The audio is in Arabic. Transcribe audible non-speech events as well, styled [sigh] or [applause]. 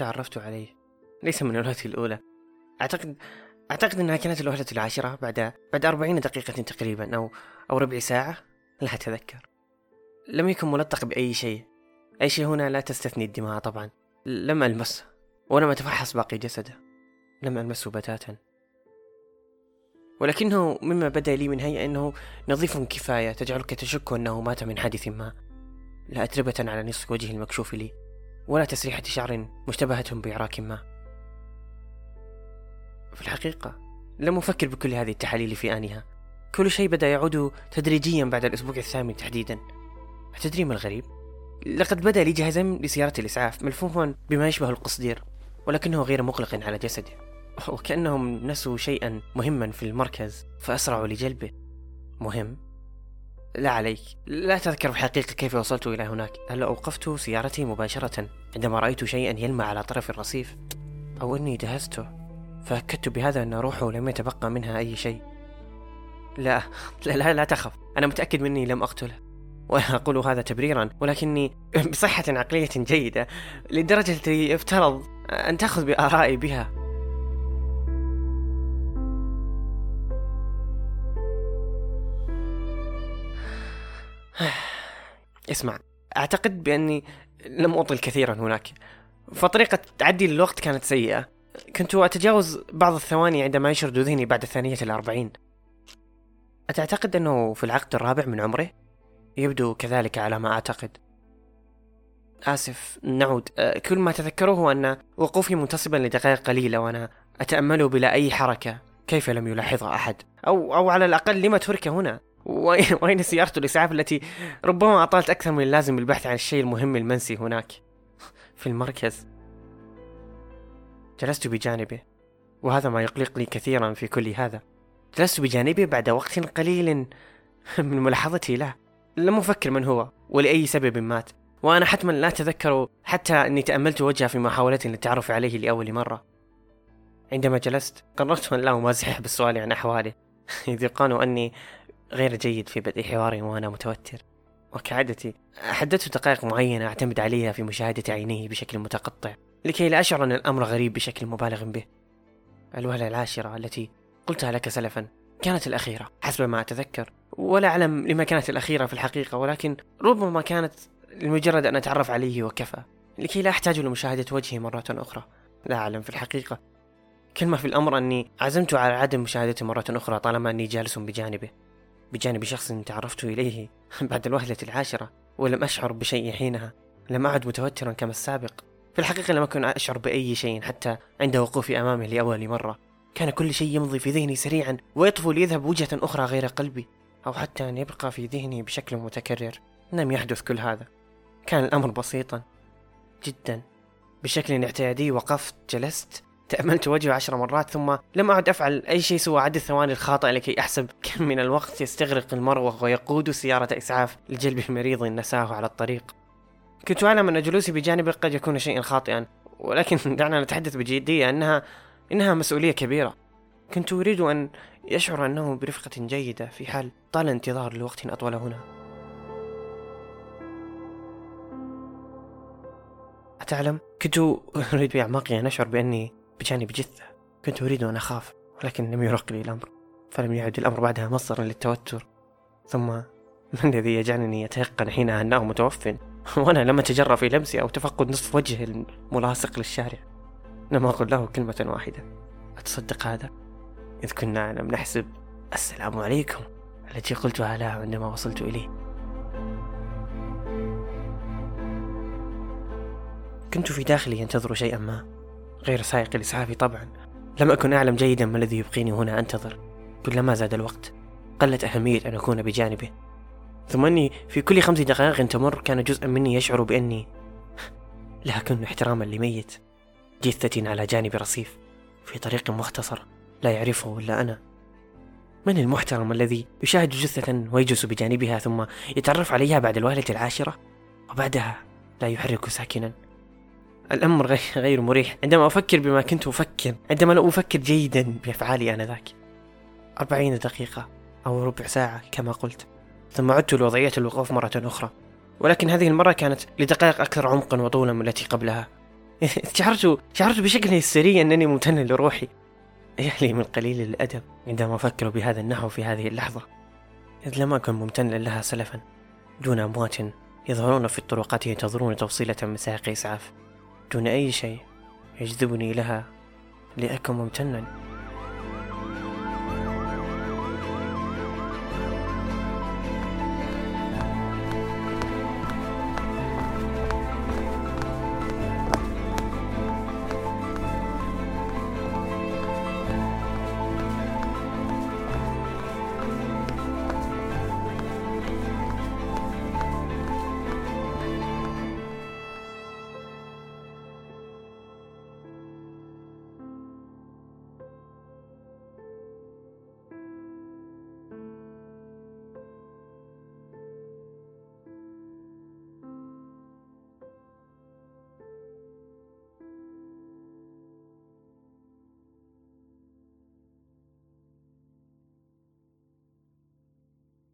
تعرفت عليه. ليس من الوهلة الأولى. أعتقد أعتقد أنها كانت الوهلة العاشرة بعد بعد أربعين دقيقة تقريبا أو أو ربع ساعة. لا أتذكر. لم يكن ملطق بأي شيء. أي شيء هنا لا تستثني الدماء طبعا. لم ألمسه ولم أتفحص باقي جسده. لم ألمسه بتاتا. ولكنه مما بدا لي من هيئة أنه نظيف كفاية تجعلك تشك أنه مات من حادث ما. لا أتربة على نصف وجهه المكشوف لي. ولا تسريحة شعر مشتبهة بعراك ما. في الحقيقة لم أفكر بكل هذه التحاليل في آنها. كل شيء بدأ يعود تدريجيا بعد الأسبوع الثامن تحديدا. أتدري ما الغريب؟ لقد بدأ لي جهازا لسيارة الإسعاف ملفوفا بما يشبه القصدير ولكنه غير مقلق على جسده. وكأنهم نسوا شيئا مهما في المركز فأسرعوا لجلبه. مهم؟ لا عليك. لا تذكر في الحقيقة كيف وصلت إلى هناك. هل أوقفت سيارتي مباشرة عندما رأيت شيئا يلمع على طرف الرصيف؟ أو أني دهسته فأكدت بهذا أن روحه لم يتبقى منها أي شيء. لا لا لا, لا تخف. أنا متأكد مني لم أقتله. ولا أقول هذا تبريرا ولكني بصحة عقلية جيدة لدرجة افترض أن تأخذ بآرائي بها. [sighs] اسمع أعتقد بأني لم أطل كثيرا هناك. فطريقة تعدي للوقت كانت سيئة. كنت أتجاوز بعض الثواني عندما يشرد ذهني بعد الثانية الأربعين. أتعتقد أنه في العقد الرابع من عمره؟ يبدو كذلك على ما أعتقد. آسف نعود. أه، كل ما أتذكره أن وقوفي منتصبا لدقائق قليلة وأنا أتأمله بلا أي حركة. كيف لم يلاحظها أحد؟ أو, أو على الأقل لما ترك هنا؟ [laughs] وأين سيارة الإسعاف التي ربما أطالت أكثر من اللازم بالبحث عن الشيء المهم المنسي هناك في المركز. جلست بجانبه وهذا ما يقلقني كثيرا في كل هذا. جلست بجانبه بعد وقت قليل [laughs] من ملاحظتي له. لم أفكر من هو ولأي سبب مات. وأنا حتما لا أتذكر حتى أني تأملت وجهه في محاولة للتعرف عليه لأول مرة. عندما جلست قررت أن لا أمازح بالسؤال عن أحواله. [laughs] إذ يقال أني غير جيد في بدء حوار وأنا متوتر. وكعادتي حددت دقائق معينة أعتمد عليها في مشاهدة عينيه بشكل متقطع لكي لا أشعر أن الأمر غريب بشكل مبالغ به. الوهلة العاشرة التي قلتها لك سلفا كانت الأخيرة حسب ما أتذكر. ولا أعلم لما كانت الأخيرة في الحقيقة ولكن ربما كانت لمجرد أن أتعرف عليه وكفى لكي لا أحتاج لمشاهدة وجهه مرة أخرى. لا أعلم في الحقيقة. كل ما في الأمر أني عزمت على عدم مشاهدته مرة أخرى طالما أني جالس بجانبه. بجانب شخص تعرفت إليه [laughs] بعد الوهلة العاشرة ولم أشعر بشيء حينها لم أعد متوترا كما السابق. في الحقيقة لم أكن أشعر بأي شيء حتى عند وقوفي أمامه لأول مرة. كان كل شيء يمضي في ذهني سريعا ويطفو ليذهب وجهة أخرى غير قلبي أو حتى أن يبقى في ذهني بشكل متكرر. لم يحدث كل هذا. كان الأمر بسيطا جدا بشكل اعتيادي وقفت جلست تأملت وجهه عشر مرات ثم لم أعد أفعل أي شيء سوى عد الثواني الخاطئة لكي أحسب كم من الوقت يستغرق المرء وهو يقود سيارة إسعاف لجلب مريض نساه على الطريق. كنت أعلم أن جلوسي بجانبه قد يكون شيئا خاطئا ولكن [laughs] دعنا نتحدث بجدية أنها إنها مسؤولية كبيرة. كنت أريد أن يشعر أنه برفقة جيدة في حال طال الانتظار لوقت أطول هنا. أتعلم؟ كنت أريد بأعماقي أن أشعر بأني بجانب جثة كنت أريد أن أخاف ولكن لم يرق لي الأمر فلم يعد الأمر بعدها مصدرا للتوتر. ثم ما الذي يجعلني أتيقن حينها أنه متوف؟ [laughs] وأنا لم أتجرأ في لمسي أو تفقد نصف وجهه الملاصق للشارع. لم أقل له كلمة واحدة. أتصدق هذا؟ إذ كنا لم نحسب. السلام عليكم. التي قلتها له عندما وصلت إليه. كنت في داخلي أنتظر شيئا ما. غير سائق الإسعاف طبعا. لم أكن أعلم جيدا ما الذي يبقيني هنا أنتظر. كلما زاد الوقت قلت أهمية أن أكون بجانبه. ثم أني في كل خمس دقائق تمر كان جزءا مني يشعر بأني لا أكون احتراما لميت. جثة على جانب رصيف في طريق مختصر لا يعرفه إلا أنا. من المحترم الذي يشاهد جثة ويجلس بجانبها ثم يتعرف عليها بعد الوهلة العاشرة؟ وبعدها لا يحرك ساكنا. الأمر غير مريح. عندما أفكر بما كنت أفكر عندما لا أفكر جيدا بأفعالي آنذاك. أربعين دقيقة أو ربع ساعة كما قلت. ثم عدت لوضعية الوقوف مرة أخرى. ولكن هذه المرة كانت لدقائق أكثر عمقا وطولا من التي قبلها. [laughs] شعرت شعرت بشكل هستيري أنني ممتن لروحي. يا لي من قليل الأدب عندما أفكر بهذا النحو في هذه اللحظة. إذ لم أكن ممتنا لها سلفا دون أموات يظهرون في الطرقات ينتظرون توصيلة من إسعاف. دون أي شيء يجذبني لها لأكن ممتنا.